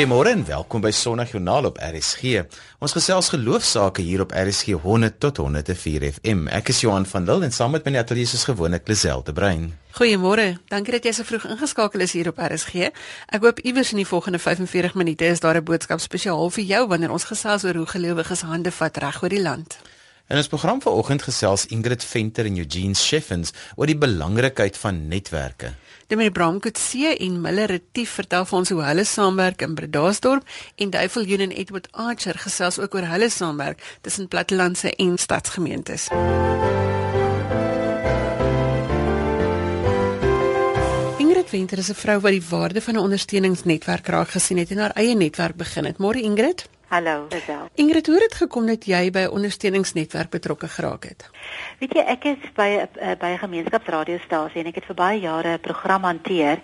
Goeiemôre en welkom by Sondagjoernaal op RSG. Ons gesels geloofsaake hier op RSG 100 tot 104 FM. Ek is Johan van Lille en saam met my ateljee is gewoonlik Lisel de Bruin. Goeiemôre. Dankie dat jy so vroeg ingeskakel is hier op RSG. Ek hoop iewers in die volgende 45 minute is daar 'n boodskap spesiaal vir jou wanneer ons gesels oor hoe gelowiges hande vat reg oor die land. In ons program vanoggend gesels Ingrid Venter en Eugene Sheffens oor die belangrikheid van netwerke. Dominee Bramkutse en Miller Retief vertel vir ons hoe hulle saamwerk in Bredasdorp en Duivel Union Edward Archer gesels ook oor hulle saamwerk tussen plattelandse en stadsgemeentes. Ingrid Venter is 'n vrou wat die waarde van 'n ondersteuningsnetwerk raak gesien het en haar eie netwerk begin het. Môre Ingrid? Hallo, Lisel. Ingrid, hoe het dit gekom dat jy by 'n ondersteuningsnetwerk betrokke geraak het? Weet jy, ek is by 'n uh, by 'n gemeenskapsradiostasie en ek het vir baie jare 'n program hanteer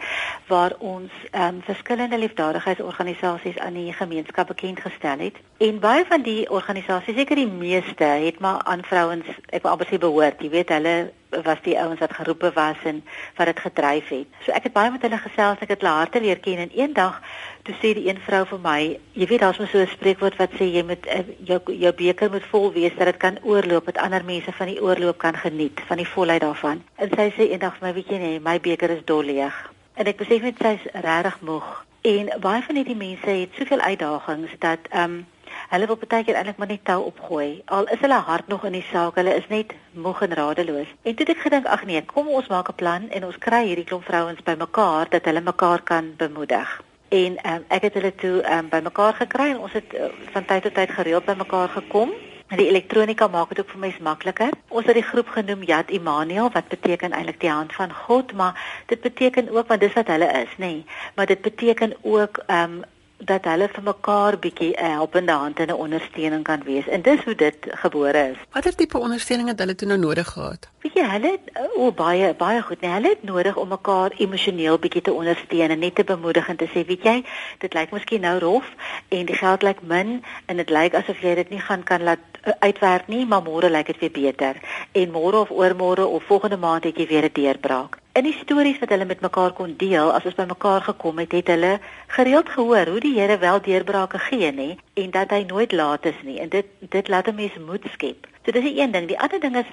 waar ons ehm um, verskillende liefdadigheidsorganisasies aan die gemeenskap bekend gestel het. En baie van die organisasies, seker die meeste, het maar aan vrouens, ek wil amper sê behoort, jy weet hulle was die ouens wat geroepe was en wat dit gedryf het. So ek het baie met hulle gesels, ek het hulle harte leer ken en eendag toe sê die een vrou vir my, jy weet daar's mos so 'n spreekwoord wat sê jy moet uh, jou jou beker moet vol wees dat dit kan oorloop, dat ander mense van die oorloop kan geniet, van die volheid daarvan. En sy sê eendag vir my, weet jy nee, my beker is dol leeg. En ek besef net sy's regtig moeg. En baie van hierdie mense het soveel uitdagings dat ehm um, Hulle wil baie keer eintlik maar net tou opgooi. Al is hulle hart nog in die saak, hulle is net moeg en radeloos. En toe ek gedink, ag nee, kom ons maak 'n plan en ons kry hierdie klomp vrouens bymekaar dat hulle mekaar kan bemoedig. En um, ek het hulle toe um, bymekaar gekry en ons het uh, van tyd tot tyd gereeld bymekaar gekom. Die elektronika maak dit ook vir my makliker. Ons het die groep genoem Yad Immanuel wat beteken eintlik die hand van God, maar dit beteken ook want dis wat hulle is, nê. Nee, maar dit beteken ook ehm um, dat hulle vir mekaar bietjie 'n helpende hand en 'n ondersteuning kan wees. En dis hoe dit gebore is. Watter tipe ondersteuning het hulle toe nou nodig gehad? Weet jy, hulle het o baie baie goed, nee, hulle het nodig om mekaar emosioneel bietjie te ondersteun en net te bemoedig en te sê, weet jy, dit lyk miskien nou rof en die geld lyk min en dit lyk asof jy dit nie gaan kan laat uh, uitwerk nie, maar môre lyk dit weer beter. En môre of oormôre of volgende maand het jy weer 'n deurbraak in die stories wat hulle met mekaar kon deel, as ons by mekaar gekom het, het hulle gereeld gehoor hoe die Here wel deurbrake gee, nê, en dat hy nooit laat is nie. En dit dit laat 'n mens moed skep. So dis die een ding. Die ander ding is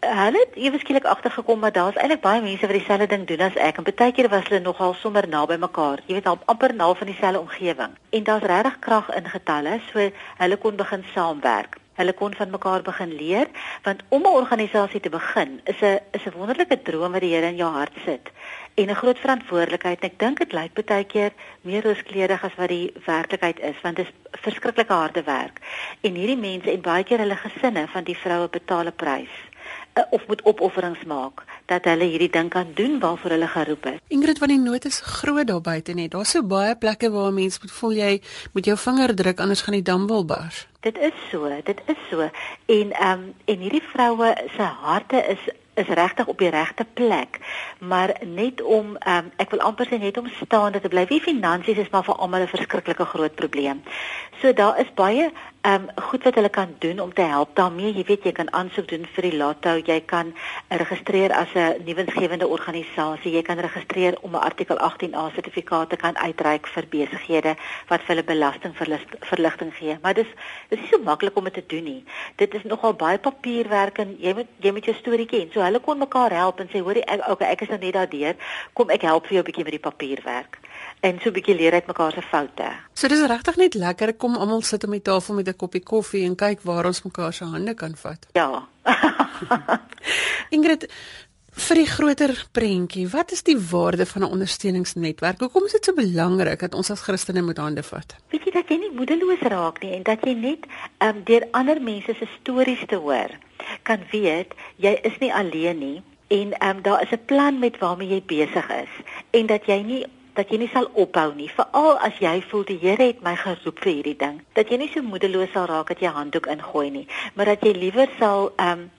hulle het ewe skielik agtergekom maar daar's eintlik baie mense wat dieselfde ding doen as ek. En baie keer was hulle nogal sommer naby mekaar. Jy weet, amper naal van dieselfde omgewing. En daar's regtig krag in getalle, so hulle kon begin saamwerk. Hulle kon van mekaar begin leer want om 'n organisasie te begin is 'n is 'n wonderlike droom wat die Here in jou hart sit en 'n groot verantwoordelikheid. Ek dink dit lyk baie keer meer rooskleurig as wat die werklikheid is want dit is verskriklike harde werk. En hierdie mense en baie keer hulle gesinne van die vroue betaal 'n prys uh, of moet opofferings maak dat hulle hierdie ding kan doen waarvoor hulle geroep is. Ingrid van die nood is groot daar buite net. Daar's so baie plekke waar mense moet voel jy moet jou vinger druk anders gaan die dam wil bars. Dit is so, dit is so. En ehm um, en hierdie vroue se harte is is regtig op die regte plek. Maar net om um, ek wil amper sê net om staande te bly. Wie finansies is maar vir almal 'n verskriklike groot probleem. So daar is baie um goed wat hulle kan doen om te help daarmee. Jy weet jy kan aansoek doen vir die lotto, jy kan registreer as 'n nuwensgewende organisasie, jy kan registreer om 'n artikel 18A sertifikaat te kan uitreik vir besighede wat vir hulle belastingverligting gee. Maar dis dis is nie so maklik om dit te doen nie. Dit is nogal baie papierwerk en jy moet jy moet jou storie ken. So hulle kon mekaar help en sê hoorie ek okay, ek is nou net daardeur. Kom ek help vir jou 'n bietjie met die papierwerk. En so 'n bietjie leer uit mekaar se foute. So dis regtig net lekker kom almal sit om die tafel met 'n koppie koffie en kyk waar ons mekaar se hande kan vat. Ja. Ingrid vir die groter prentjie, wat is die waarde van 'n ondersteuningsnetwerk? Hoekom is dit so belangrik dat ons as Christene moet hande vat? Weet jy dat jy nie moedeloos raak nie en dat jy net ehm um, deur ander mense se stories te hoor kan weet jy is nie alleen nie en ehm um, daar is 'n plan met waarmee jy besig is en dat jy nie dat jy nie sal ophou nie veral as jy voel die Here het my geroep vir hierdie ding. Dat jy nie so moedeloos sal raak dat jy handdoek ingooi nie maar dat jy liewer sal ehm um,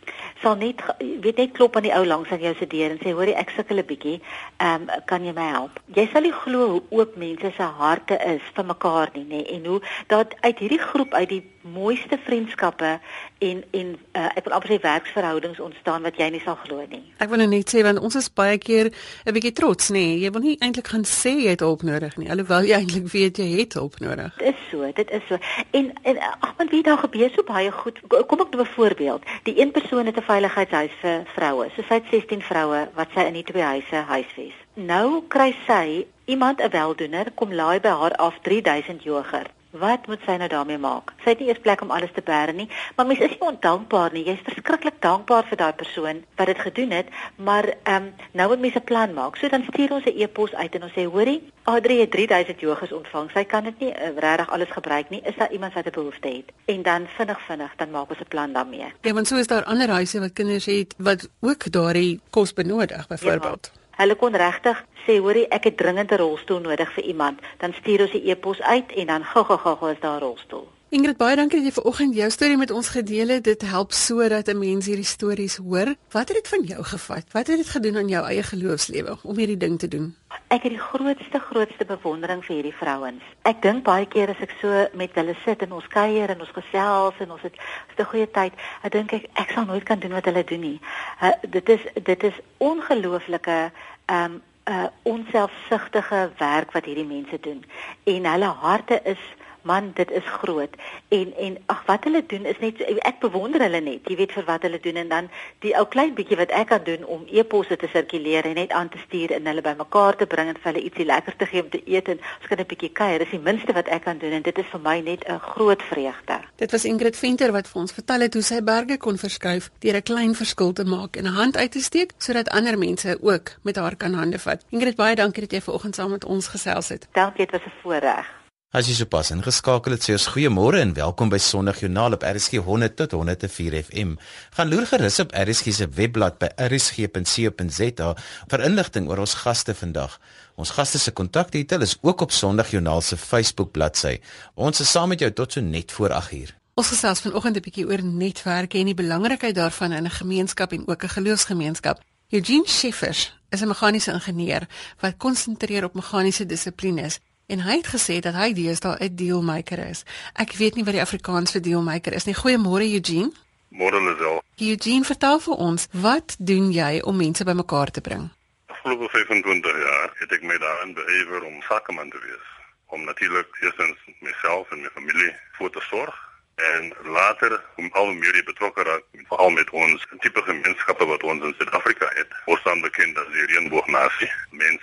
sal net weet net klop aan die ou langs aan jou se deur en sê hoorie ek sukkel 'n bietjie ehm um, kan jy my help jy sal nie glo hoe oop mense se harte is vir mekaar nie nê en hoe dat uit hierdie groep uit die mooiste vriendskappe en en uh, ek wil amper sê werksverhoudings ontstaan wat jy nie sal glo nie. Ek wil net sê want ons is baie keer 'n bietjie trots, nê. Jy wil nie eintlik gaan sê jy het hulp nodig nie, alhoewel jy eintlik weet jy het hulp nodig. Dit is so, dit is so. En en ag man, wie daar gebeur so baie goed. Kom ek 'n voorbeeld. Die een persoon het 'n veiligheidshuis vir vroue. So sy het 16 vroue wat sy in die twee huise huisves. Nou kry sy iemand 'n weldoener kom laai by haar af 3000 jogurt. Wat moet sy nou daarmee maak? Sy het nie eers plek om alles te bære nie, maar mens is nie ondankbaar nie. Jy's verskriklik dankbaar vir daai persoon wat dit gedoen het, maar ehm um, nou moet mens 'n plan maak. So dan stuur ons 'n e-pos uit en ons sê: "Hoorie, Adri het 3000 jogers ontvang. Sy kan dit nie uh, regtig alles gebruik nie. Is daar iemand wat 'n behoefte het?" En dan vinnig vinnig dan maak ons 'n plan daarmee. Ja, want so is daar ander huise wat kinders het wat ook daardie kos benodig, byvoorbeeld. Ja. Hulle kon regtig sê, hoorie, ek het dringend 'n rolstoel nodig vir iemand. Dan stuur ons 'n e-pos uit en dan gou gou gou is daar 'n rolstoel. Ingrid, baie dankie dat jy vanoggend jou storie met ons gedeel het. Dit help sodat 'n mens hierdie stories hoor. Wat het dit van jou gevat? Wat het dit gedoen aan jou eie geloofslewe om hierdie ding te doen? Ek het die grootste grootste bewondering vir hierdie vrouens. Ek dink baie keer as ek so met hulle sit en ons kuier en ons gesels en ons het 'n goeie tyd, ek dink ek ek sal nooit kan doen wat hulle doen nie. Uh, dit is dit is ongelooflike ehm um, 'n uh, onselfsugtige werk wat hierdie mense doen en hulle harte is man dit is groot. En en ag wat hulle doen is net ek bewonder hulle net jy weet vir wat hulle doen. En dan die ou klein bietjie wat ek kan doen om e-posse te sirkuleer en net aan te stuur en hulle bymekaar te bring en vir hulle ietsie lekkers te gee om te eet en ons kan 'n bietjie kuier. Dis die minste wat ek kan doen en dit is vir my net 'n groot vreugde. Dit was Ingrid Venter wat vir ons vertel het hoe sy berge kon verskuif deur 'n klein verskil te maak en 'n hand uit te steek sodat ander mense ook met haar kan hande vat. Ingrid baie dankie dat jy vanoggend saam met ons gesels het. Dankie dit was 'n voorreg As jy sopas ingeskakel het, sê ons goeiemôre en welkom by Sondag Joernaal op RSG 100 tot 104 FM. Gaan loer gerus op RSG se webblad by rsg.co.za vir inligting oor ons gaste vandag. Ons gaste se kontakdetail is ook op Sondag Joernaal se Facebook bladsy. Ons is saam met jou tot so net voor 8uur. Ons gesels vanoggend 'n bietjie oor netwerke en die belangrikheid daarvan in 'n gemeenskap en ook 'n geloofsgemeenskap. Eugene Schiffers is 'n meganiese ingenieur wat konsentreer op meganiese dissiplines En hy het gesê dat hy deesdae 'n dealmaker is. Ek weet nie wat die Afrikaans vir dealmaker is nie. Goeiemôre Eugene. Môre Lisel. Eugene, vertel vir ons, wat doen jy om mense bymekaar te bring? Afgelope 25 jaar het ek my daarin beheer om sakeman te wees. Om natuurlik eerstens myself en my familie voor te sorg en later om al meer betrokke raak veral met ons tipe gemeenskappe wat ons in Suid-Afrika het. Ons staan bekend as die reënboognasie.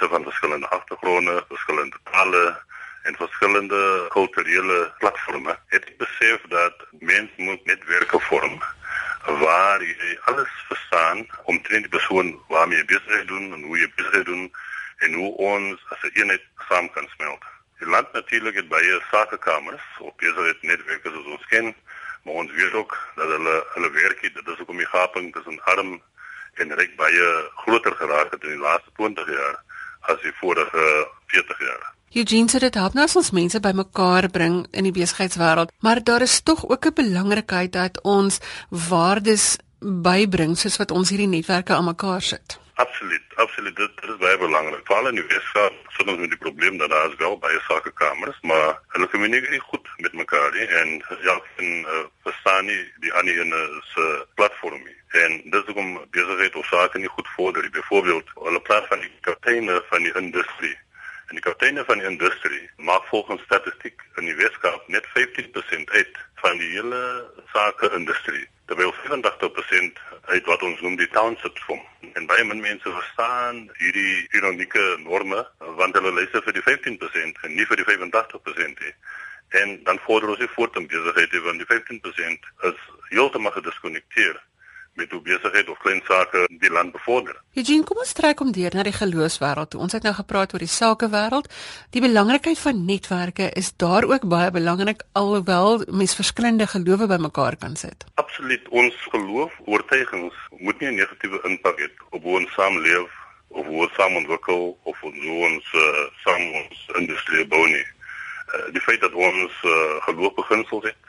Van verskillende agtergronde, verskillende tale en verskillende kulturele platforms het besef dat mens moet netwerke vorm waar jy alles verstaan om die persoon waarmee jy besig doen en hoe jy besig doen en hoe ons as 'n eenheid saam kan smelt. Land natuurlik het baie sakekamers op besigheid netwerke soos ons ken, maar ons weet ook dat hulle hulle werk het, dit is ook om die gaping tussen arm en ryk baie groter geraak het in die laaste 20 jaar as die vorige 40 jaar. Eugene sê dit help nou as ons mense bymekaar bring in die besigheidswêreld, maar daar is tog ook 'n belangrikheid dat ons waardes bybring soos wat ons hierdie netwerke aan mekaar sit. Absoluut, absoluut. Dit, dit is baie belangrik. Veral in die Weskaap sit ons met die probleem dat daar is wel baie sakekamers, maar hulle kommunikeer nie goed met mekaar nie en ja, en uh, verstaan nie die ander ene se uh, platform nie. En dis hoekom besigheid of sake nie goed vorder nie. Byvoorbeeld, hulle praat van die kapteine van die industrie. En die kapteine van die industrie maak volgens statistiek in die Weskaap net 15% uit van die hele sake industrie terwyl 85% uit wat ons noem die township vorm. En baie min mense verstaan hierdie ironieke norme want hulle luister vir die 15% en nie vir die 85% nie. En dan vorder ons nie voort om besigheid te want die 15% is heeltemal gediskonnekteer met hoe besigheid of klein sake die land bevorder. Eugene, kom ons trek om deur na die geloofswêreld. Ons het nou gepraat oor die sakewêreld. Die belangrikheid van netwerke is daar ook baie belangrik alhoewel mens verskillende gelowe bymekaar kan sit. Absoluut. Ons geloof, oortuigings moet nie 'n negatiewe impak hê op hoe ons saamleef of hoe ons saam ontwikkel of hoe ons uh, saam ons industrie bou nie. Uh, die feit dat ons uh, geloofbeginsels het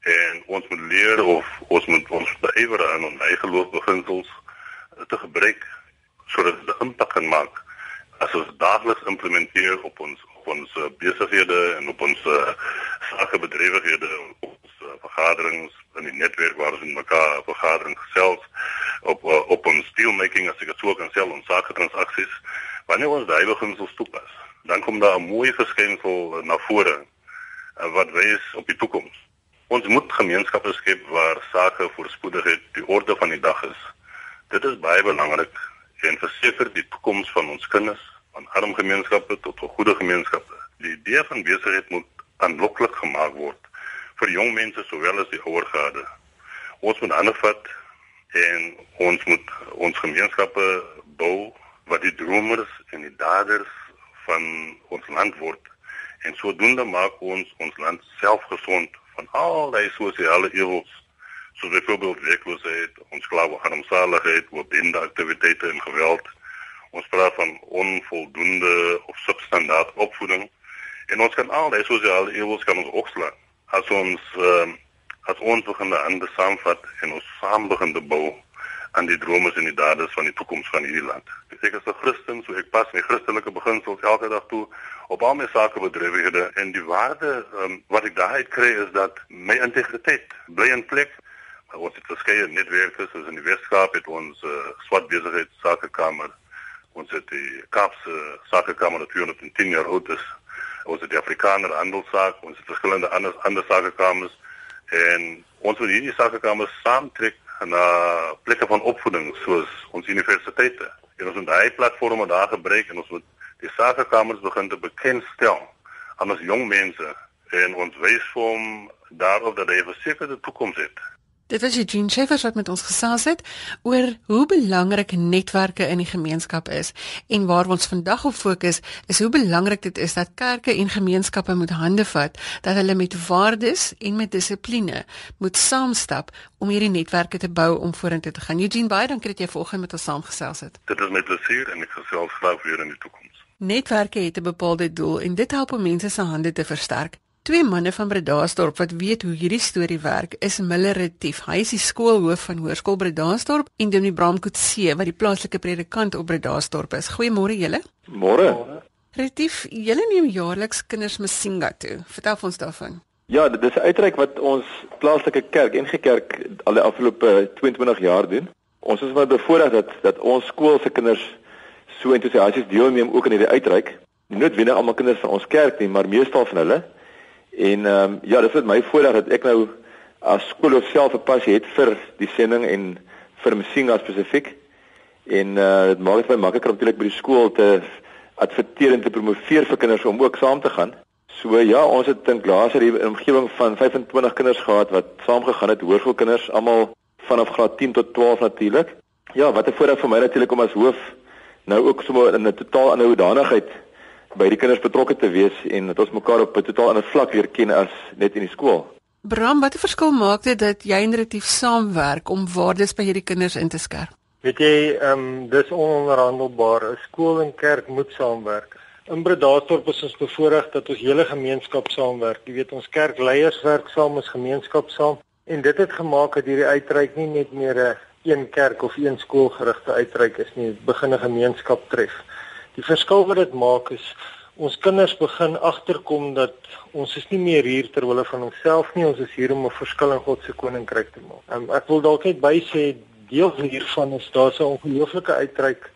en ons moet leer of ons moet ons beywer aan ons eie geloofsbeginsels te gebruik sodat dit 'n impak kan maak as ons daagliks implementeer op ons op ons besighede en op ons uh, sakebedrywighede ons uh, vergaderings in die netwerk waar ons met mekaar vergadering gesels op uh, op ons steelmaking as ek dit sou kan sê ons sake transaksies wanneer ons daai begin so toepas dan kom daar 'n mooi verskynsel na vore uh, wat wys op die toekoms. Ons moet gemeenskappe skep waar sake voorspoedigheid die orde van die dag is. Dit is baie belangrik en verseker die toekoms van ons kinders van arm gemeenskappe tot goeie gemeenskappe. Die idee van besigheid moet aanloklik gemaak word vir jong mense sowel as die ouer. Ons moet vat en ons moet ons gemeenskappe bou wat die dromers en die daders van ons land word en sodoende maak ons ons land selfgesond van al die sosiale ewels soos byvoorbeeld werkloosheid, ons klawe armsaligheid, oopbinde aktiwiteite en geweld. Ons praat van onvoldoende of substandaard opvoeding En ons kan al die sosiale ewels kan ons opslaan as ons uh, as ons begin aan saamvat en ons saam begin te bou aan die drome en die dades van die toekoms van hierdie land. Ek is 'n Christen, so ek pas my Christelike beginsels elke dag toe op al my sake bedrywighede en die waarde um, wat ek daaruit kry is dat my integriteit bly in plek. Ons het verskeie netwerke soos in die Weskaap het ons uh, swart besigheidsakekamer. Ons het die Kaapse sakekamer wat 210 jaar oud is ons het die Afrikaner handelssaak, ons het verskillende ander ander sakekamers en ons wil hierdie sakekamers saamtrek na plekke van opvoeding soos ons universiteite. En ons moet daai platforms daar gebruik en ons moet die sakekamers begin te bekendstel aan ons jong mense en ons wys vir hom daarop dat hy 'n versekerde toekoms het. Dit was Eugene Scheffers wat met ons gesels het oor hoe belangrik netwerke in die gemeenskap is en waar ons vandag op fokus is hoe belangrik dit is dat kerke en gemeenskappe moet hande vat dat hulle met waardes en met dissipline moet saamstap om hierdie netwerke te bou om vorentoe te gaan. Eugene baie dankie dat jy vanoggend met ons saamgesels het. Dit is met plesier en ek gesels graag weer in die toekoms. Netwerke het 'n bepaalde doel en dit help om mense se hande te versterk. Twee manne van Bredasdorp wat weet hoe hierdie storie werk, is Miller Retief. Hy is die skoolhoof van Hoërskool Bredasdorp en Dominee Bramkoetse wat die plaaslike predikant op Bredasdorp is. Goeiemôre julle. Môre. Retief, julle neem jaarliks kinders Masinga toe. Vertel ons daarvan. Ja, dit is 'n uitreik wat ons plaaslike kerk en gekerk al die afgelope 22 jaar doen. Ons is baie bevoorreg dat dat ons skool se kinders so entoesiasties deelneem ook aan hierdie uitreik. Nie noodwendig almal kinders van ons kerk nie, maar meestal van hulle. En ehm um, ja, dit is my voorreg dat ek nou as skool self 'n passie het vir die sending en vir Msinga spesifiek. En uh dit maak dit vir my makliker om natuurlik by die skool te adverteer en te promoveer vir kinders om ook saam te gaan. So ja, ons het dink laas hier 'n omgewing van 25 kinders gehad wat saam gegaan het, hoërskoolkinders, almal vanaf graad 10 tot 12 natuurlik. Ja, wat 'n voorreg vir my natuurlik om as hoof nou ook sommer in 'n totaal ander hoedanigheid by die kinders betrokke te wees en dat ons mekaar op 'n totaal ander vlak leer ken as net in die skool. Bram, wat 'n verskil maak dit dat jy en Retief saamwerk om waardes by hierdie kinders in te skerp? Weet jy, ehm um, dis ononderhandelbaar. 'n Skool en kerk moet saamwerk. In Bredasdorp is ons bevoorreg dat ons hele gemeenskap saamwerk. Jy weet ons kerkleiers werk saam, ons gemeenskap saam en dit het gemaak dat hierdie uitreik nie net meer 'n een kerk of een skoolgerigte uitreik is nie, dit begin 'n gemeenskap tref. Die verskil wat dit maak is ons kinders begin agterkom dat ons is nie meer hier ter wille van onsself nie, ons is hier om 'n verskil in God se koninkryk te maak. Um, ek wil dalk net bysê deel hiervan is daar 'n ongelooflike uitreik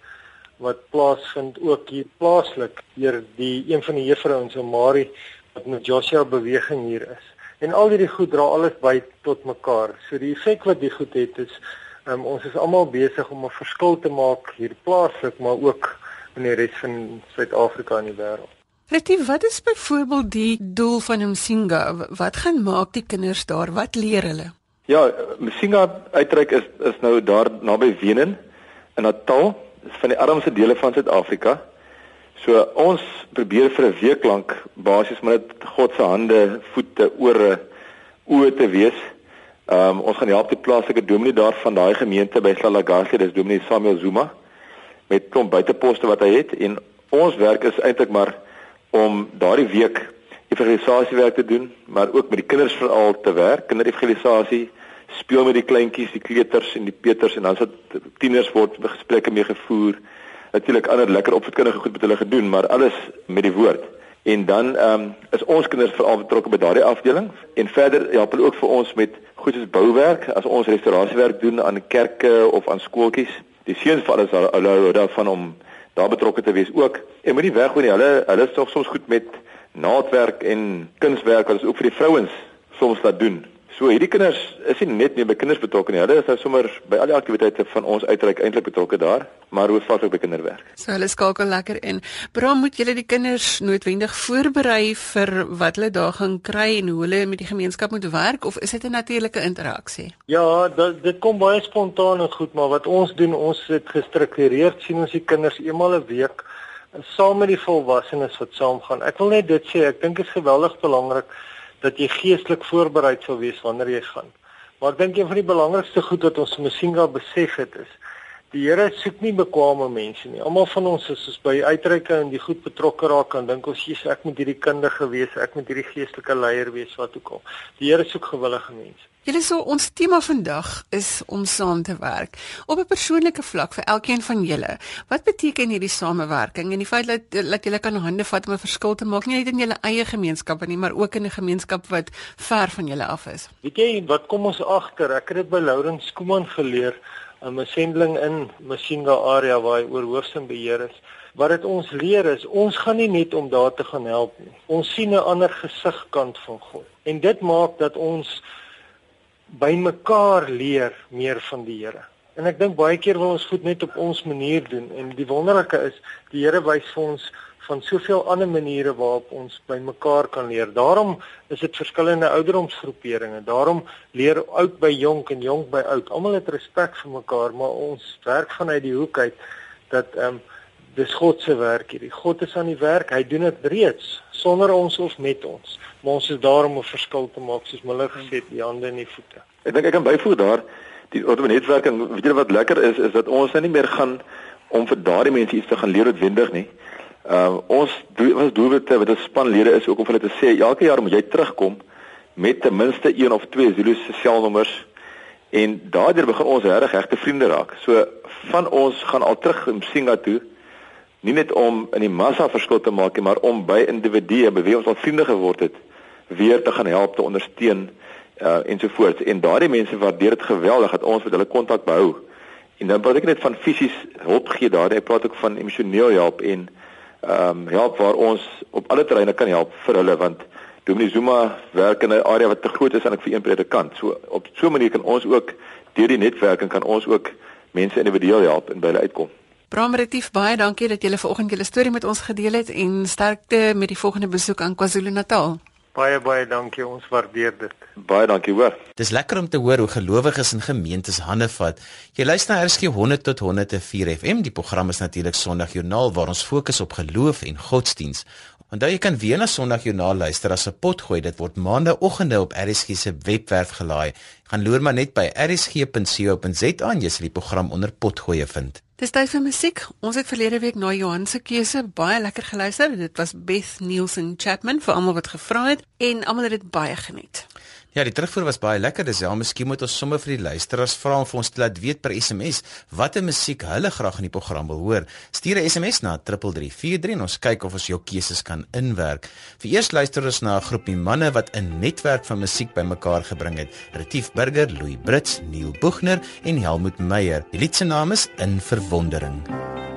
wat plaasvind ook hier plaaslik deur die een van die juffrouens in Marie wat met Joshua beweging hier is. En al hierdie goed dra alles by tot mekaar. So die effek wat dit goed het is um, ons is almal besig om 'n verskil te maak hier plaaslik, maar ook in die res van Suid-Afrika en die wêreld. Retief, wat is byvoorbeeld die doel van Msinga? Wat gaan maak die kinders daar? Wat leer hulle? Ja, Msinga uitreik is is nou daar naby Wenen in Natal, is van die armste dele van Suid-Afrika. So ons probeer vir 'n week lank basies met God se hande, voete, ore, oë te wees. Ehm um, ons gaan help die plaaslike dominee daar van daai gemeente by Salagasi, dis dominee Samuel Zuma met klomp buiteposte wat hy het en ons werk is eintlik maar om daardie week evangelisasiewerk te doen, maar ook met die kinders veral te werk, kinderevangelisasie, speel met die kleintjies, die kleuters en die peters en dan sit tieners word gesprekke mee gevoer. Natuurlik ander lekker opvoedkundige goed met hulle gedoen, maar alles met die woord. En dan ehm um, is ons kinders veral betrokke by daardie afdeling en verder help hulle ook vir ons met goed soos bouwerk, as ons restaurasiewerk doen aan kerke of aan skooltjies. Die seuns vir alles hulle hou daarvan om daar betrokke te wees ook. En moenie weggooi nie. Hulle hulle is tog soms goed met naaldwerk en kunswerk wat ons ook vir die vrouens soms laat doen. So hierdie kinders is nie net nie by kinders betrokke nie. Hulle is nou sommer by al die aktiwiteite van ons uitreik eintlik betrokke daar, maar hoofsaaklik by kinderwerk. So hulle skakel lekker in. Bra moet julle die kinders noodwendig voorberei vir wat hulle daar gaan kry en hoe hulle met die gemeenskap moet werk of is dit 'n natuurlike interaksie? Ja, dit dit kom baie spontaan en goed, maar wat ons doen, ons het gestruktureerd sien ons die kinders eenmal 'n week saam met die volwassenes wat saamgaan. Ek wil net dit sê, ek dink dit is geweldig belangrik dat jy geestelik voorbereid sal wees wanneer jy gaan. Maar ek dink een van die belangrikste goed wat ons miskien wel besef het is die Here soek nie bekwame mense nie. Almal van ons is soos by uitreike en die goed betrokke raak en dink ons Jesus ek moet hierdie kundige wees, ek moet hierdie geestelike leier wees wat ook al. Die Here soek gewillige mense. Julle so ons tema vandag is om saam te werk op 'n persoonlike vlak vir elkeen van julle. Wat beteken hierdie samewerking en die feit dat dat julle kan hande vat om 'n verskil te maak nie net in julle eie gemeenskappe nie, maar ook in 'n gemeenskap wat ver van julle af is. Weet jy wat kom ons agter? Ek het dit by Lourens Skooman geleer, 'n sending in Mashinga area waar hy oor hoofsin beheer is. Wat dit ons leer is, ons gaan nie net om daar te gaan help nie. Ons sien 'n ander gesigkant van God. En dit maak dat ons by mekaar leer meer van die Here. En ek dink baie keer wil ons goed net op ons manier doen en die wonderlike is die Here wys vir ons van soveel ander maniere waarop ons by mekaar kan leer. Daarom is dit verskillende ouderdomsgroeperinge. Daarom leer oud by jonk en jonk by oud. Almal het respek vir mekaar, maar ons werk vanuit die hoek uit dat ehm um, dis God se werk hierdie. God is aan die werk. Hy doen dit reeds sonder ons of met ons. Maar ons is daar om 'n verskil te maak, soos Miller gesê het, die hande en die voete. Ek dink ek kan byvoeg daar die ordenetwerking, weet jy wat lekker is is dat ons nou nie meer gaan om vir daardie mense iets te gaan leer noodwendig nie. Uh ons doel ons doelwitte wat 'n spanlede is ook om hulle te sê elke jaar moet jy terugkom met ten minste een of twee Zulu se selnommers en daardeur begin ons regtig regte vriende raak. So van ons gaan al terug in Singa toe nie net om in die massa verskil te maak nie, maar om by individue by wie ons al vriende geword het, weer te gaan help te ondersteun uh ensovoorts. En daardie mense waardeer dit geweldig dat ons met hulle kontak behou. En dan praat ek net van fisies hulp gee daar, ek praat ook van emosioneel help en ehm um, help waar ons op alle terreine kan help vir hulle want Dominee Zuma werk in 'n area wat te groot is en ek vir een predikant. So op so 'n manier kan ons ook deur die netwerking kan ons ook mense individueel help en by hulle uitkom. Bramretief baie dankie dat julle vanoggend julle storie met ons gedeel het en sterkte met die volgende besoek aan KwaZulu-Natal. Baie baie dankie, ons waardeer dit. Baie dankie hoor. Dis lekker om te hoor hoe gelowiges in gemeentes hande vat. Jy luister na RSG 100 tot 104 FM. Die program is natuurlik Sondagjoernaal waar ons fokus op geloof en godsdiens. Onthou jy kan weer na Sondagjoernaal luister as 'n potgooi. Dit word maandagooggende op RSG se webwerf gelaai. Gaan loer maar net by rsg.co.za en jy sal die program onder potgooi vind. Dis tyd vir musiek. Ons het verlede week na Johan se keuse baie lekker geluister. Dit was Beth Nielsen Chapman vir almal wat gevra het en almal het dit baie geniet. Ja, die terugvoer was baie lekker. Dis ja, miskien moet ons sommer vir die luisteraars vra om vir ons te laat weet per SMS watter musiek hulle graag in die program wil hoor. Stuur 'n SMS na 3343 en ons kyk of ons jou keuses kan inwerk. Vir eers luister ons na 'n groepie manne wat 'n netwerk van musiek bymekaar gebring het. Retief Burger, Louis Brits, Neil Boegner en Helmut Meyer. Die lied se naam is In Verwondering.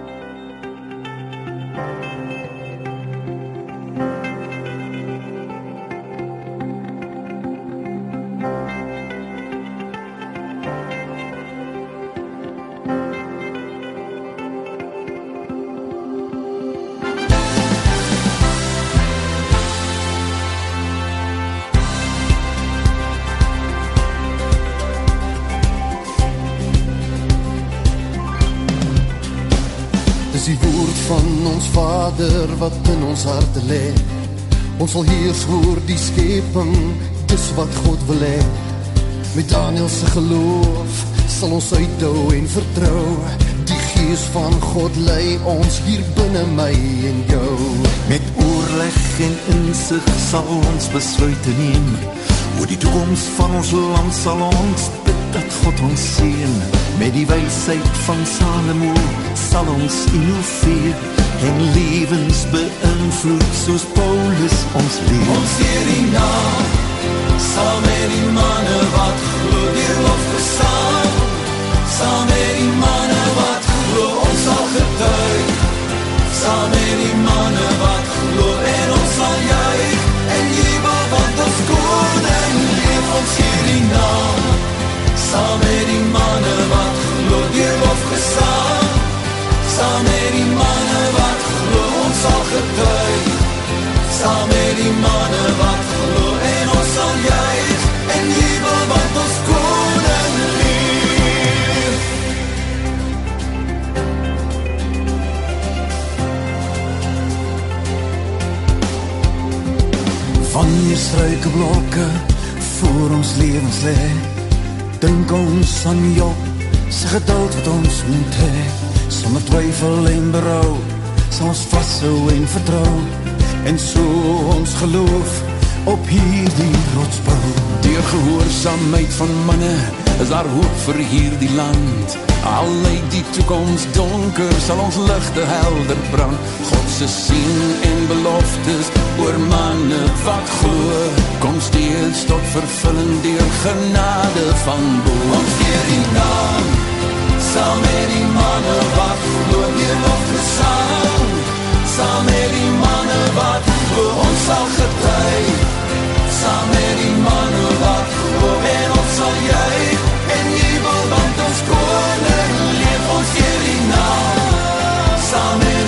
Vader wat in ons harte lê. Ons sal heers oor die skepping, dis wat God wil hê. Met Daniel se geloof sal ons uithou en vertrou. Die Gees van God lei ons hier binne my en jou. Met oorleg en insig sal ons besluite neem. Oor die toekoms van ons land sal ons bid dat God ons seën. Met die wysheid van Salomo sal ons innoveer en lewens beïnvloed soos Paulus ons leer. Ons hier die naam, saam met die manne wat glo, deur lof gesaam, saam met die manne wat glo, ons sal getuig, saam met die manne wat glo, en ons sal juig, en jubel, want ons koning leef ons hier die naam, saam met die manne wat struikelblokke voor ons lewens lê. Dink ons aan Job, sy geduld wat ons moet hê. Sonder twyfel en berou, sal ons vashou en vertrou. En so ons geloof op hierdie rots bou. Deur gehoorsaamheid van manne, is daar hoop vir hierdie land. Al lyk die toekoms donker, sal ons ligte helder brand. God se sien en beloftes oor manne wat glo. Kom steeds tot vervulling deur genade van bo. Ons keer die naam, saam met die manne wat glo. Deur nog gesaam, saam met die manne wat glo. Ons sal getuig, saam met die manne wat glo. En ons sal juig en jubel want ons koning leef. Ons keer die naam Saam met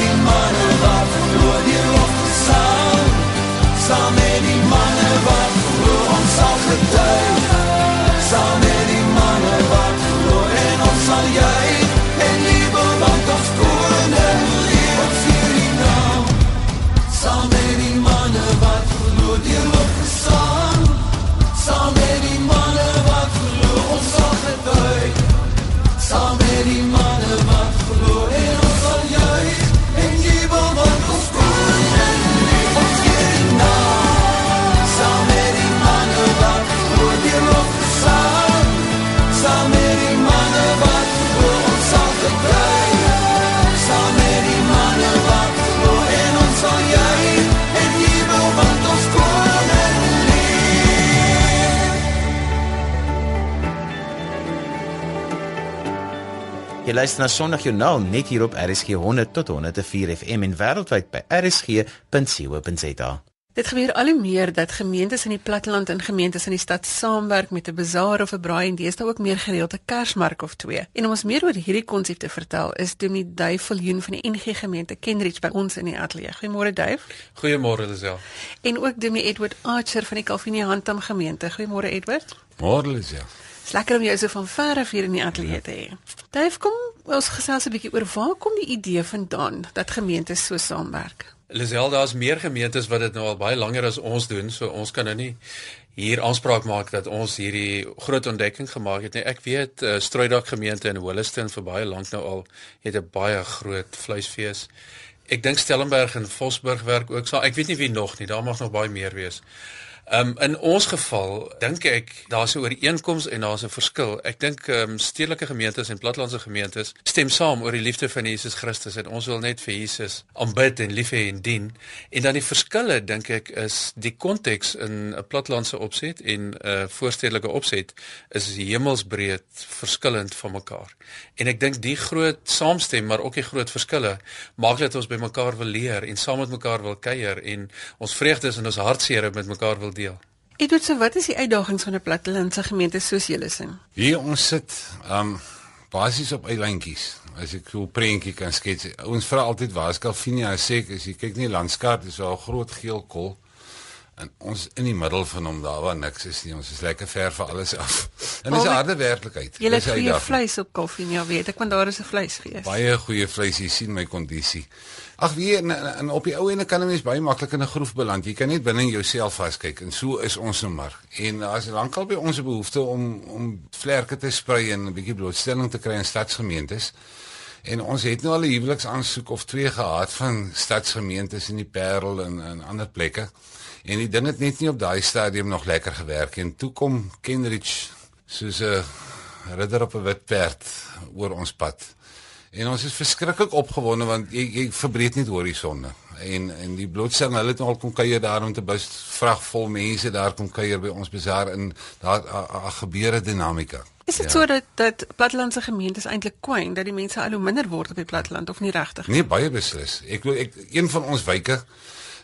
luister na Sondag Joernaal net hier op RSG 100 tot 104 FM en wêreldwyd by rsg.co.za. Dit gebeur al hoe meer dat gemeentes in die platteland en gemeentes in die stad saamwerk met 'n bazaar of 'n braai en deesdae ook meer gereeld 'n kersmark of twee. En om ons meer oor hierdie konsep te vertel, is Dominee Duif Viljoen van die NG Gemeente Kenridge by ons in die ateljee. Goeiemôre Duif. Goeiemôre Lisel. En ook Dominee Edward Archer van die Calvinie Handam Gemeente. Goeiemôre Edward. Môre Lisel. Dis lekker om jou so van ver af hier in die ateljee te hê. Duif, kom ons gesels 'n bietjie oor waar kom die idee vandaan dat gemeentes so saamwerk? Lisel, daar's meer gemeentes wat dit nou al baie langer as ons doen, so ons kan nou nie hier aanspraak maak dat ons hierdie groot ontdekking gemaak het nie. Ek weet uh, Strooidak gemeente in Holliston vir baie lank nou al het 'n baie groot vleisfees. Ek dink Stellenberg en Vosburg werk ook saam. Ek weet nie wie nog nie, daar mag nog baie meer wees. Um in ons geval dink ek daar's 'n ooreenkoms en daar's 'n verskil. Ek dink um stedelike gemeentes en plattelandse gemeentes stem saam oor die liefde van Jesus Christus en ons wil net vir Jesus aanbid en lief hê en dien. En dan die verskille dink ek is die konteks in 'n plattelandse opset en 'n uh, voorstedelike opset is hemelsbreed verskillend van mekaar. En ek dink die groot saamstem maar ook die groot verskille maak dat ons by mekaar wil leer en saam met mekaar wil kuier en ons vreugdes en ons hartseer met mekaar wil deel. Edward, so wat is die uitdagings van 'n plattelandse gemeente soos julle sien? Hier ons sit um basies op eilandjies. As ek so 'n prentjie kan skets. Ons vra altyd waar is Calvinia? Sê ek as jy kyk nie landskaart is wel 'n groot geel kol. En ons in die middel van hom daar waar niks is nie. Ons is lekker ver van alles af. En dis 'n harde werklikheid. Julle het goeie vleis op Calvinia, weet ek, want daar is 'n vleisfees. Baie goeie vleis, jy sien my kondisie. Ag wie en, en, en op die ou ene kan 'n mens baie maklik in 'n groef beland. Jy kan net binne in jouself vaskyk en so is ons nou maar. En as lankal by ons 'n behoefte om om vlerke te sprei en 'n bietjie blootstelling te kry in stadsgemeentes. En ons het nou al 'n huweliksaansoek of twee gehad van stadsgemeentes in die Parel en en ander plekke. En die ding het net nie op daai stadium nog lekker gewerk en toe kom Kenrich soos 'n ridder op 'n wit perd oor ons pad. En ons is verskriklik opgewonde want jy jy verbreek nie horisonne en en die blootstelling hulle het al kom kuier daar om te bus vrag vol mense daar kom kuier by ons bazaar in daar gebeur 'n dinamika. Is dit ja. so dat dat plattelandse gemeentes eintlik kwyn dat die mense al hoe minder word op die platteland of nie regtig? Nee, baie beslis. Ek ek een van ons wyke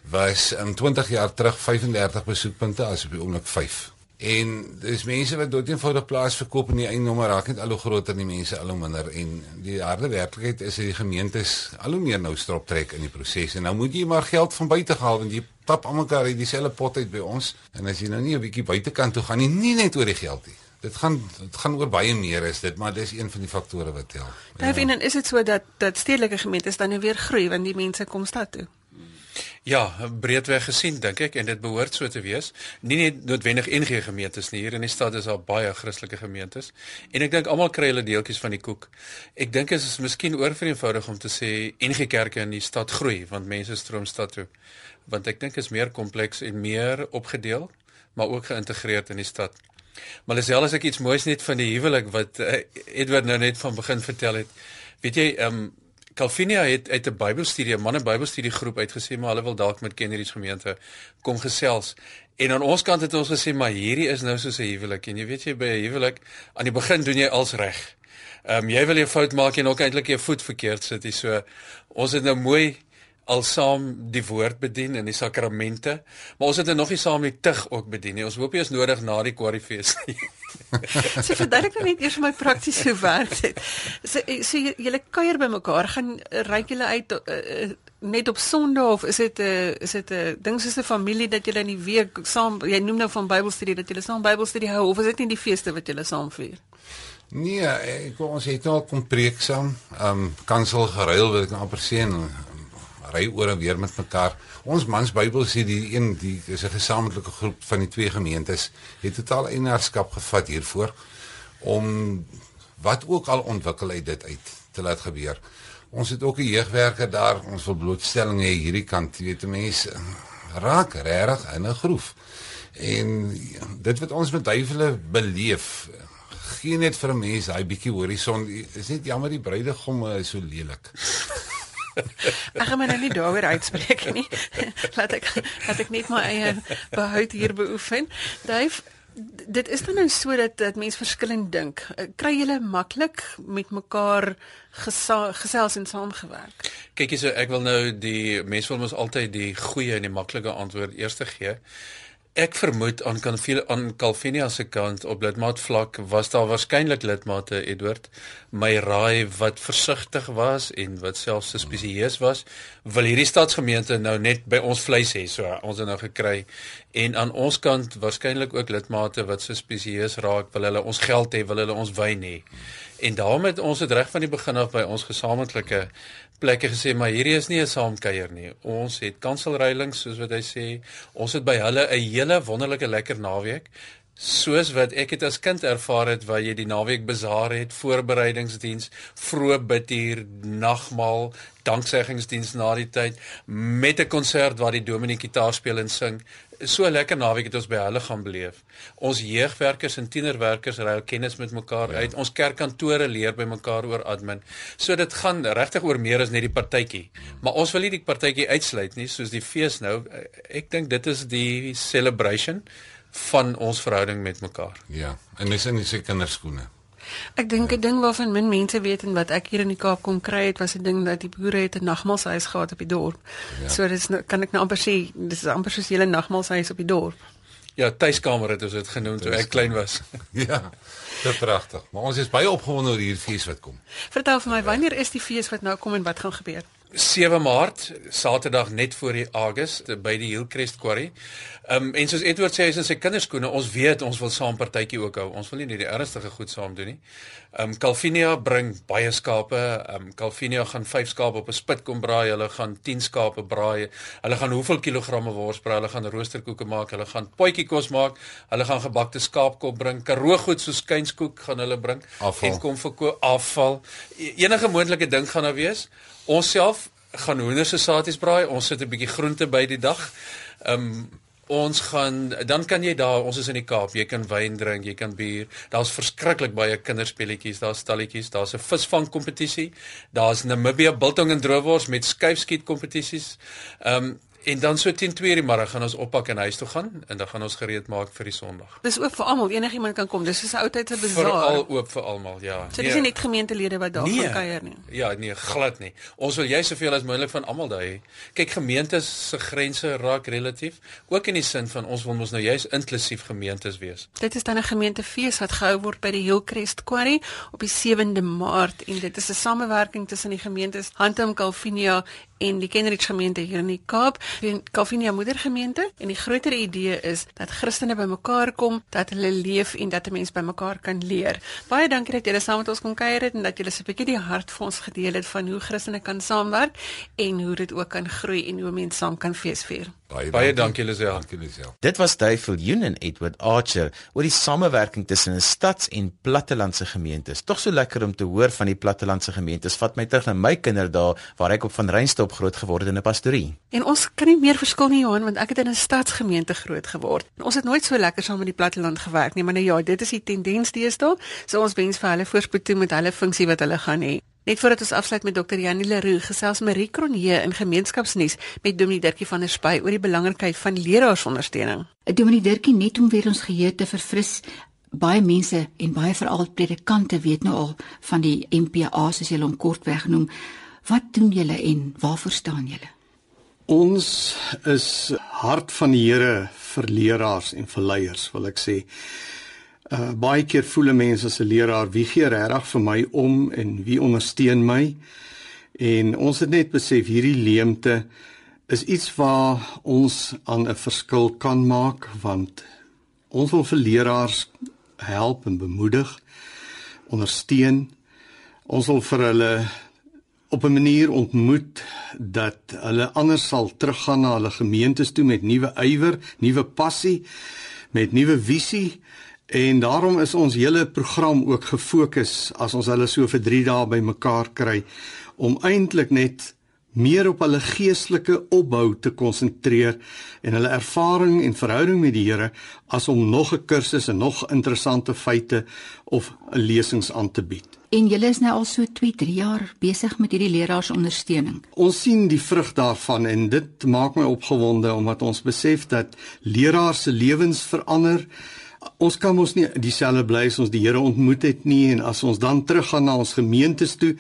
was in 20 jaar terug 35 besoekpunte as op die oomblik 5. En dis mense wat dood eenvoudig plaas verkoop en die eiendommer raak net al hoe groter en die mense al hoe minder en die harde werklikheid is dat die gemeentes al hoe meer nou strop trek in die proses en nou moet jy maar geld van buite haal want jy tap almekaar uit dieselfde pot uit by ons en as jy nou nie 'n bietjie buitekant toe gaan nie nie net oor die geld nie dit gaan dit gaan oor baie meer is dit maar dis een van die faktore wat tel. Daar ja. is dit so dat dat stedelike gemeentes dan nou weer groei want die mense kom stad toe. Ja, breedweg gesien dink ek en dit behoort so te wees. Nie net noodwendig NG gemeentes nie. Hier in die stad is daar baie Christelike gemeentes en ek dink almal kry hulle deeltjies van die koek. Ek dink dit is miskien oorvereenvoudig om te sê NG kerke in die stad groei want mense stroom stad toe. Want ek dink is meer kompleks en meer opgedeel, maar ook geïntegreerd in die stad. Maar alselfs as ek iets moois net van die huwelik wat uh, Edward nou net van begin vertel het. Weet jy, ehm um, Calvinia het uit 'n Bybelstudie, 'n manne Bybelstudie groep uitgesê maar hulle wil dalk met Kennedy's gemeente kom gesels. En aan ons kant het ons gesê maar hierdie is nou soos 'n huwelik en jy weet jy by 'n huwelik aan die begin doen jy als reg. Ehm um, jy wil 'n fout maak en ook eintlik jou voet verkeerd sit. Jy so ons het nou mooi al saam die woord bedien en die sakramente, maar ons het nou nog nie saam die tug ook bedien nie. Ons hoop jy is nodig na die kwarifees nie. so verduidelik net eers my prakties hoe werk dit. So so julle kuier by mekaar, gaan ryk julle uit uh, net op Sondag of is dit 'n uh, is dit 'n uh, ding soos 'n familie dat julle in die week saam jy noem nou van Bybelstudie dat julle saam Bybelstudie hou of is dit nie die feeste wat julle saam vier? Nee, ek ons het al kom preek saam. Ehm um, kansel geruil wil ek nou amper sê en ry oor en weer met mekaar. Ons mans Bybel sê die een die is 'n gesamentlike groep van die twee gemeentes het totaal eienaarskap gevat hiervoor om wat ook al ontwikkel uit dit uit te laat gebeur. Ons het ook 'n jeugwerker daar, ons wil blootstelling hê hierdie kant, jy weet mense raak regtig in 'n groef. En dit wat ons met duiwele beleef gee net vir 'n mens daai bietjie horison. Is net jammer die bruidegom is so lelik. Ek gaan my nou nie daaroor uitspreek nie. laat ek laat ek net my eie behoud hier beoefen. Dave Dit is dan nou so dat dat mense verskillend dink. Kry julle maklik met mekaar gesels en saamgewerk? Kyk hierso, ek wil nou die mense wil mos altyd die goeie en die maklike antwoord eers gee. Ek vermoed aan kan veel aan Calvinia se kant op lidmaat vlak was daar waarskynlik lidmate Edward. My raai wat versigtig was en wat selfs suspisieus was wil hierdie stadsgemeente nou net by ons vleis hê. So ons het nou gekry en aan ons kant waarskynlik ook lidmate wat suspisieus raak wil hulle ons geld hê wil hulle ons wyn hê en daarom het ons dit reg van die begin af by ons gesamentlike plekke gesê maar hierdie is nie 'n saamkuier nie. Ons het kanselreilings soos wat hy sê. Ons het by hulle 'n hele wonderlike lekker naweek soos wat ek dit as kind ervaar het waar jy die naweek bazaar het, voorbereidingsdiens, vroeë bidtuur, nagmaal, danksegingsdiens na die tyd met 'n konsert waar die dominee gitaar speel en sing. So lekker naweek het ons by hulle gaan beleef. Ons jeugwerkers en tienerwerkers ruil kennis met mekaar ja. uit. Ons kerkkantore leer by mekaar oor admin. So dit gaan regtig oor meer as net die partytjie. Maar ons wil nie die partytjie uitsluit nie, soos die fees nou. Ek dink dit is die celebration van ons verhouding met mekaar. Ja, en dis in die kinderskoene. Ek dink 'n ding waarvan min mense weet en wat ek hier in die Kaap kon kry het was 'n ding dat die boere het 'n nagmaalshuis gehad op die dorp. Ja. So dis nou, kan ek nou amper sê dis is amper soos hele nagmaalshuis op die dorp. Ja, tuiskamer het ons dit genoem toe ek klein was. ja. Dit pragtig. Maar ons is baie opgewonde oor hierdie fees wat kom. Vertel vir my, wanneer is die fees wat nou kom en wat gaan gebeur? 7 Maart, Saterdag net voor die August by die Hillcrest Quarry. Ehm um, en soos Edward sê, hy is in sy kinderskoene. Ons weet ons wil saam partytjie ook hou. Ons wil nie net die ernstige goed saam doen nie. Ehm um, Calvinia bring baie skape. Ehm um, Calvinia gaan 5 skape op 'n spit kom braai. Hulle gaan 10 skape braai. Hulle gaan hoeveel kilogramme wors braai? Hulle gaan roosterkoeke maak. Hulle gaan potjie kos maak. Hulle gaan gebakte skaapkop bring. Karoo goed so skynskoek gaan hulle bring afval. en kom verkoop afval. E enige moontlike ding gaan daar wees. Ons self gaan hoender se saaties braai. Ons sit 'n bietjie groente by die dag. Ehm um, Ons gaan dan kan jy daar, ons is in die Kaap, jy kan wyn drink, jy kan bier. Daar's verskriklik baie kinderspeletjies, daar's stalletjies, daar's 'n visvang kompetisie. Daar's Namibia biltong en droewors met skuifskiet kompetisies. Ehm um, En dan so teen 2:00 die middag gaan ons oppak en huis toe gaan en dan gaan ons gereed maak vir die Sondag. Dis oop vir almal, enigiemand kan kom. Dis soos 'n oudtydse bazaar. Veral oop vir almal, ja. So dis nie net gemeentelede wat daar nee, gaan kuier nie. Ja, nee, glad nie. Ons wil jy soveel as moontlik van almal daar hê. Kyk, gemeentes se grense raak relatief, ook in die sin van ons wil mos nou juist inklusief gemeentes wees. Dit is dan 'n gemeentefees wat gehou word by die Hillcrest Quarry op die 7de Maart en dit is 'n samewerking tussen die gemeentes Hantum, Calvinia en die Kenridge gemeente hier in die Kaap, die Calvinia moedergemeente en die groter idee is dat Christene bymekaar kom, dat hulle leef en dat 'n mens bymekaar kan leer. Baie dankie dat julle saam met ons kon kuier het en dat julle so 'n bietjie die hart vir ons gedeel het van hoe Christene kan saamwerk en hoe dit ook kan groei en hoe mense saam kan feesvier. Baie, baie dankie Lisel. Dankie Lisel. Dit was Duifel Union Edward Archer oor die samewerking tussen 'n stads- en plattelandse gemeentes. Tog so lekker om te hoor van die plattelandse gemeentes. Vat my terug na my kinderdae waar ek op van Reinstorp groot geword het in 'n pastorie. En ons kan nie meer verskil nie Johan want ek het in 'n stadsgemeente groot geword. En ons het nooit so lekker saam met die platteland gewerk nie, maar nou ja, dit is die tendens deesdae. So ons wens vir hulle voorspoed toe met hulle funksie wat hulle gaan hê. Net voordat ons afsluit met Dr. Janie Leroux, gesels Marie Cronje in gemeenskapsnuus met Dominee Dirkie van der Spy oor die belangrikheid van leraarsondersteuning. Dominee Dirkie net om weer ons geheue te verfris. Baie mense en baie veral predikante weet nou al van die MPA soos hulle hom kortweg noem. Wat doen julle en waarvoor staan julle? Ons is hart van die Here vir leraars en vir leiers, wil ek sê. Uh baie keer voel 'n mens as 'n leraar, wie gee regtig vir my om en wie ondersteun my? En ons het net besef hierdie leemte is iets waar ons aan 'n verskil kan maak want ons wil vir leraars help en bemoedig, ondersteun. Ons wil vir hulle op 'n manier ontmoet dat hulle anders sal teruggaan na hulle gemeentes toe met nuwe ywer, nuwe passie, met nuwe visie En daarom is ons hele program ook gefokus as ons hulle so vir 3 dae bymekaar kry om eintlik net meer op hulle geestelike opbou te konsentreer en hulle ervaring en verhouding met die Here as om nog 'n kursus en nog interessante feite of lesings aan te bied. En julle is nou al so 2-3 jaar besig met hierdie leraarsondersteuning. Ons sien die vrug daarvan en dit maak my opgewonde omdat ons besef dat leraars se lewens verander ons kan mos nie dieselfde bly as ons die Here ontmoet het nie en as ons dan teruggaan na ons gemeentes toe,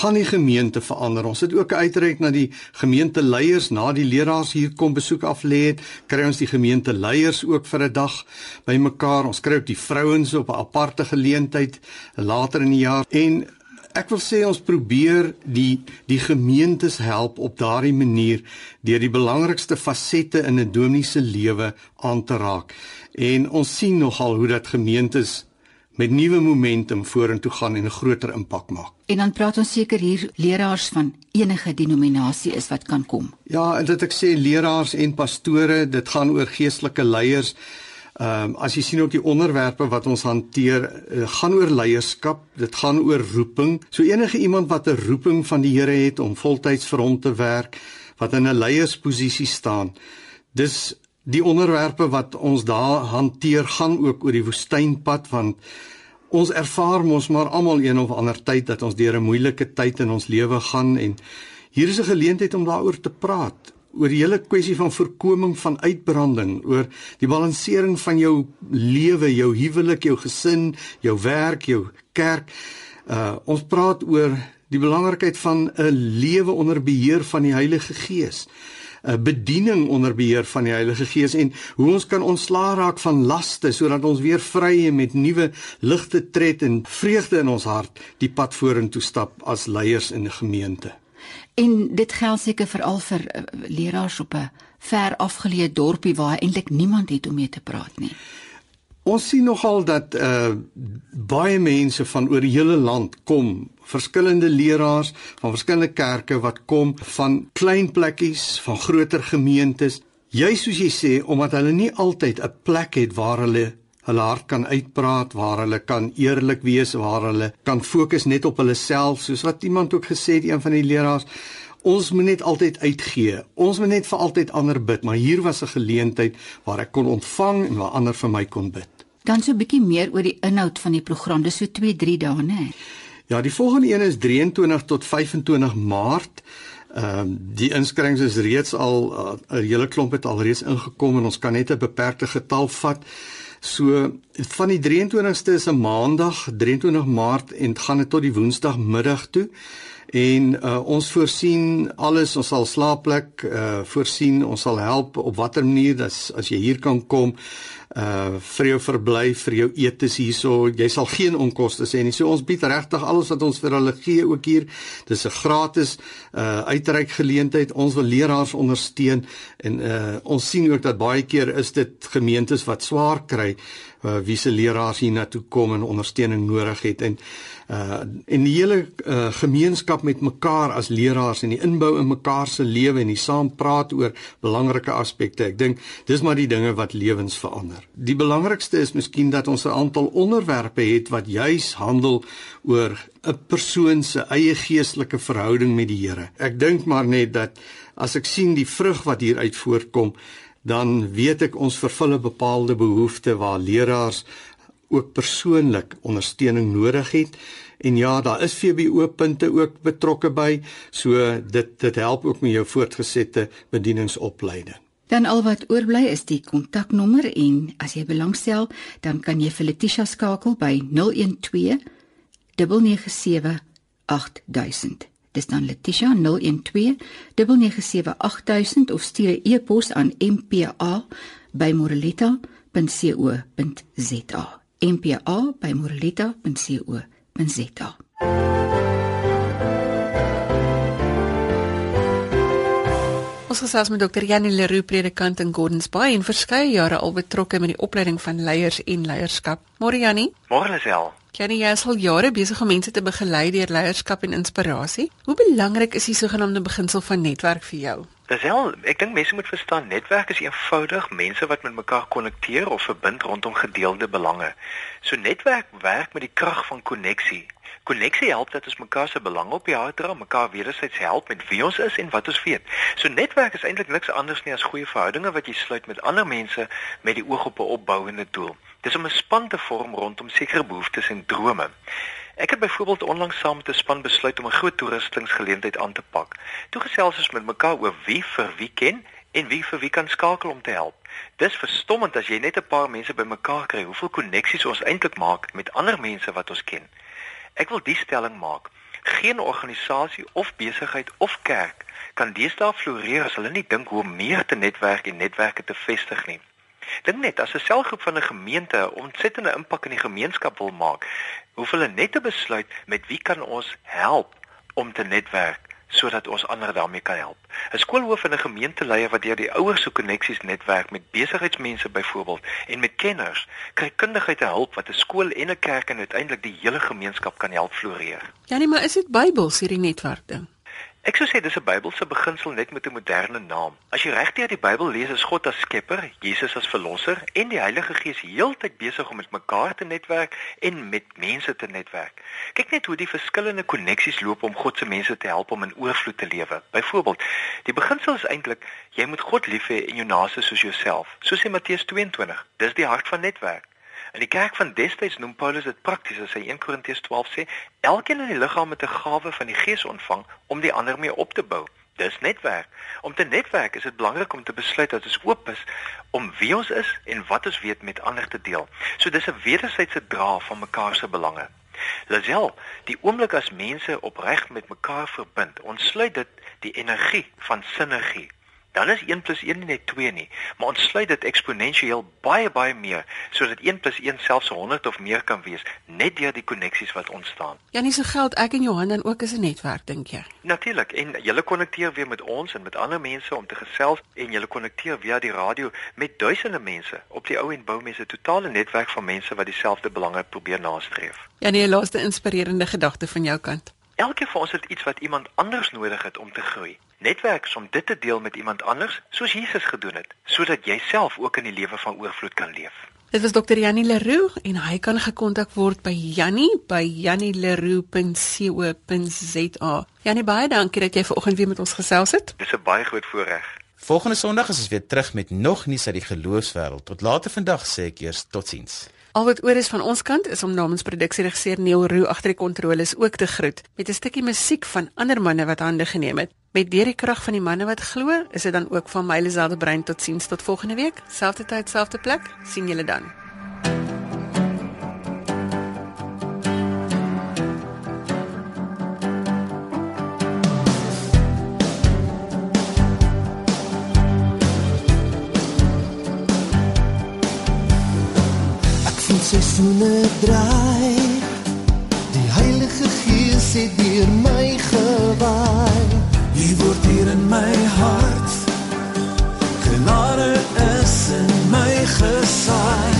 gaan die gemeente verander. Ons het ook uitreik na die gemeenteleiers na die leraars hier kom besoek af lê het, kry ons die gemeenteleiers ook vir 'n dag bymekaar. Ons kry ook die vrouens op 'n aparte geleentheid later in die jaar en Ek wil sê ons probeer die die gemeentes help op daardie manier deur die belangrikste fasette in 'n dominee se lewe aan te raak. En ons sien nogal hoe dat gemeentes met nuwe momentum vorentoe gaan en 'n groter impak maak. En dan praat ons seker hier leraars van enige denominasie is wat kan kom. Ja, en dit ek sê leraars en pastore, dit gaan oor geestelike leiers. Ehm um, as jy sien ook die onderwerpe wat ons hanteer, uh, gaan oor leierskap, dit gaan oor roeping. So enige iemand wat 'n roeping van die Here het om voltyds vir hom te werk, wat in 'n leiersposisie staan. Dis die onderwerpe wat ons daar hanteer gaan ook oor die woestynpad want ons ervaar mos maar almal een of ander tyd dat ons deur 'n moeilike tyd in ons lewe gaan en hier is 'n geleentheid om daaroor te praat oor die hele kwessie van voorkoming van uitbranding oor die balansering van jou lewe jou huwelik jou gesin jou werk jou kerk. Uh, ons praat oor die belangrikheid van 'n lewe onder beheer van die Heilige Gees 'n bediening onder beheer van die Heilige Gees en hoe ons kan ontslaa raak van laste sodat ons weer vry en met nuwe ligte tred en vreugde in ons hart die pad vorentoe stap as leiers in 'n gemeente. En dit geld seker veral vir uh, leraars op 'n ver afgeleë dorpie waar eintlik niemand het om mee te praat nie. Ons sien nogal dat uh baie mense van oor die hele land kom, verskillende leraars van verskillende kerke wat kom van klein plekkies, van groter gemeentes. Jy soos jy sê omdat hulle nie altyd 'n plek het waar hulle hulle hart kan uitpraat, waar hulle kan eerlik wees, waar hulle kan fokus net op hulle self, soos wat iemand ook gesê het een van die leraars Ons moet net altyd uitgee. Ons moet net vir altyd ander bid, maar hier was 'n geleentheid waar ek kon ontvang en waar ander vir my kon bid. Dan so 'n bietjie meer oor die inhoud van die program. Dis so 2-3 dae, né? Ja, die volgende een is 23 tot 25 Maart. Ehm um, die inskrywings is reeds al uh, 'n hele klomp het alreeds ingekom en ons kan net 'n beperkte getal vat. So van die 23ste is 'n Maandag, 23 Maart en gaan dit tot die Woensdagmiddag toe. En uh, ons voorsien alles, ons sal slaapplek uh voorsien, ons sal help op watter manier as as jy hier kan kom uh vir jou verblyf, vir jou etes hierso. Jy sal geen onkoste hê nie. So ons bied regtig alles wat ons vir hulle gee ook hier. Dis 'n gratis uh uitreik geleentheid. Ons wil leraars ondersteun en uh ons sien ook dat baie keer is dit gemeentes wat swaar kry uh wie se leraars hier na toe kom en ondersteuning nodig het en uh en die hele uh, gemeenskap met mekaar as leraars en die inbou in mekaar se lewe en die saam praat oor belangrike aspekte. Ek dink dis maar die dinge wat lewens verander. Die belangrikste is miskien dat ons 'n aantal onderwerpe het wat juis handel oor 'n persoon se eie geestelike verhouding met die Here. Ek dink maar net dat as ek sien die vrug wat hier uit voortkom, dan weet ek ons vervul 'n bepaalde behoefte waar leraars ook persoonlik ondersteuning nodig het. En ja, daar is VBO punte ook betrokke by, so dit dit help ook met jou voortgesette bedieningsopleiding. Dan al wat oorbly is die kontaknommer en as jy belangstel, dan kan jy vir Letitia skakel by 012 997 8000. Dis dan Letitia 012 997 8000 of stuur 'n e-pos aan mpa@morelita.co.za mpa@morelita.co.za. Ons gesels met Dr. Janie Leroux, predikant in Gordons Bay en verskeie jare al betrokke met die opleiding van leiers en leierskap. Môre Janie. Môre Lisel. Janie, jy is al jare besig om mense te begelei deur leierskap en inspirasie. Hoe belangrik is die sogenaamde beginsel van netwerk vir jou? Lisel, ek dink mense moet verstaan netwerk is eenvoudig mense wat met mekaar konnekteer of verbind rondom gedeelde belange. So netwerk werk met die krag van koneksie. Koneksie help dat ons mekaar se belange op die hart dra, mekaar wederzijds help met wie ons is en wat ons weet. So netwerk is eintlik niks anders nie as goeie verhoudinge wat jy sluit met ander mense met die oog op 'n opbouende doel. Dis om 'n span te vorm rondom sekere behoeftes en drome. Ek het byvoorbeeld onlangs saam met 'n span besluit om 'n groot toeristingsgeleentheid aan te pak. Toe gesels ons met mekaar oor wie vir wie ken en wie vir wie kan skakel om te help. Dis verstommend as jy net 'n paar mense bymekaar kry, hoeveel koneksies ons eintlik maak met ander mense wat ons ken. Ek wil die stelling maak. Geen organisasie of besigheid of kerk kan deesdae floreer as hulle nie dink hoe om meer te netwerk en netwerke te vestig nie. Dink net as 'n selgroep van 'n gemeente 'n ontsettende impak in die gemeenskap wil maak, hoef hulle net te besluit met wie kan ons help om te netwerk sodat ons ander daarmee kan help. 'n Skoolhoof en 'n gemeenteleier wat deur die ouers se koneksies netwerk met besigheidsmense byvoorbeeld en met kenners, kry kundigheid en hulp wat 'n skool en 'n kerk en uiteindelik die hele gemeenskap kan help floreer. Ja nee, maar is dit Bybels hierdie netwerk ding? Ek sou sê dis 'n Bybelse beginsel net met 'n moderne naam. As jy regdeur die Bybel lees, is God as Skepper, Jesus as Verlosser en die Heilige Gees heeltyd besig om met mekaar te netwerk en met mense te netwerk. Kyk net hoe die verskillende koneksies loop om God se mense te help om in oorvloed te lewe. Byvoorbeeld, die beginsel is eintlik jy moet God lief hê en jou naaste soos jouself. So sê Matteus 22. Dis die hart van netwerk. In die kerk van destyds noem Paulus dit prakties as hy 1 Korintiërs 12 sê, elkeen in die liggaam het 'n gawe van die Gees ontvang om die ander mee op te bou. Dis netwerk. Om te netwerk is dit belangrik om te besluit dat ons oop is om wie ons is en wat ons weet met ander te deel. So dis 'n wederwysige dra van mekaar se belange. Lazel, die oomblik as mense opreg met mekaar verbind, ontsluit dit die energie van sinergie dan is 1 + 1 nie net 2 nie, maar ons sluit dit eksponensieel baie baie meer sodat 1 + 1 selfs 100 of meer kan wees net deur die koneksies wat ontstaan. Ja, nie so geld ek en Johan dan ook is 'n netwerk dink jy? Natuurlik en julle konnekteer weer met ons en met ander mense om te gesels en julle konnekteer via die radio met duisende mense op die ou en bou mense totale netwerk van mense wat dieselfde belange probeer nastreef. Ja, nee, laaste inspirerende gedagte van jou kant. Elke van ons het iets wat iemand anders nodig het om te groei. Netwerk is om dit te deel met iemand anders, soos Jesus gedoen het, sodat jy self ook in die lewe van oorvloed kan leef. Dit was Dr. Jannie Leroux en hy kan gekontak word by Jannie by jannieleroux.co.za. Jannie, baie dankie dat jy vanoggend weer met ons gesels het. Dis 'n baie groot voorreg. Volgende Sondag is ons weer terug met nog nuus uit die geloofswêreld. Tot later vandag sê ek eers totsiens. Al wat oor is van ons kant is om namens produksieregisseur Neil Roo agter die kontroles ook te groet met 'n stukkie musiek van ander manne wat hande geneem het. Met deur die krag van die manne wat glo, is dit dan ook van my Liselde Brein tot sins tot volgende week. Selfde tyd, selfde plek. sien julle dan. seisoene draai Die Heilige Gees het deur my gewaai Jy word hier in my hart. Genade is in my gesaai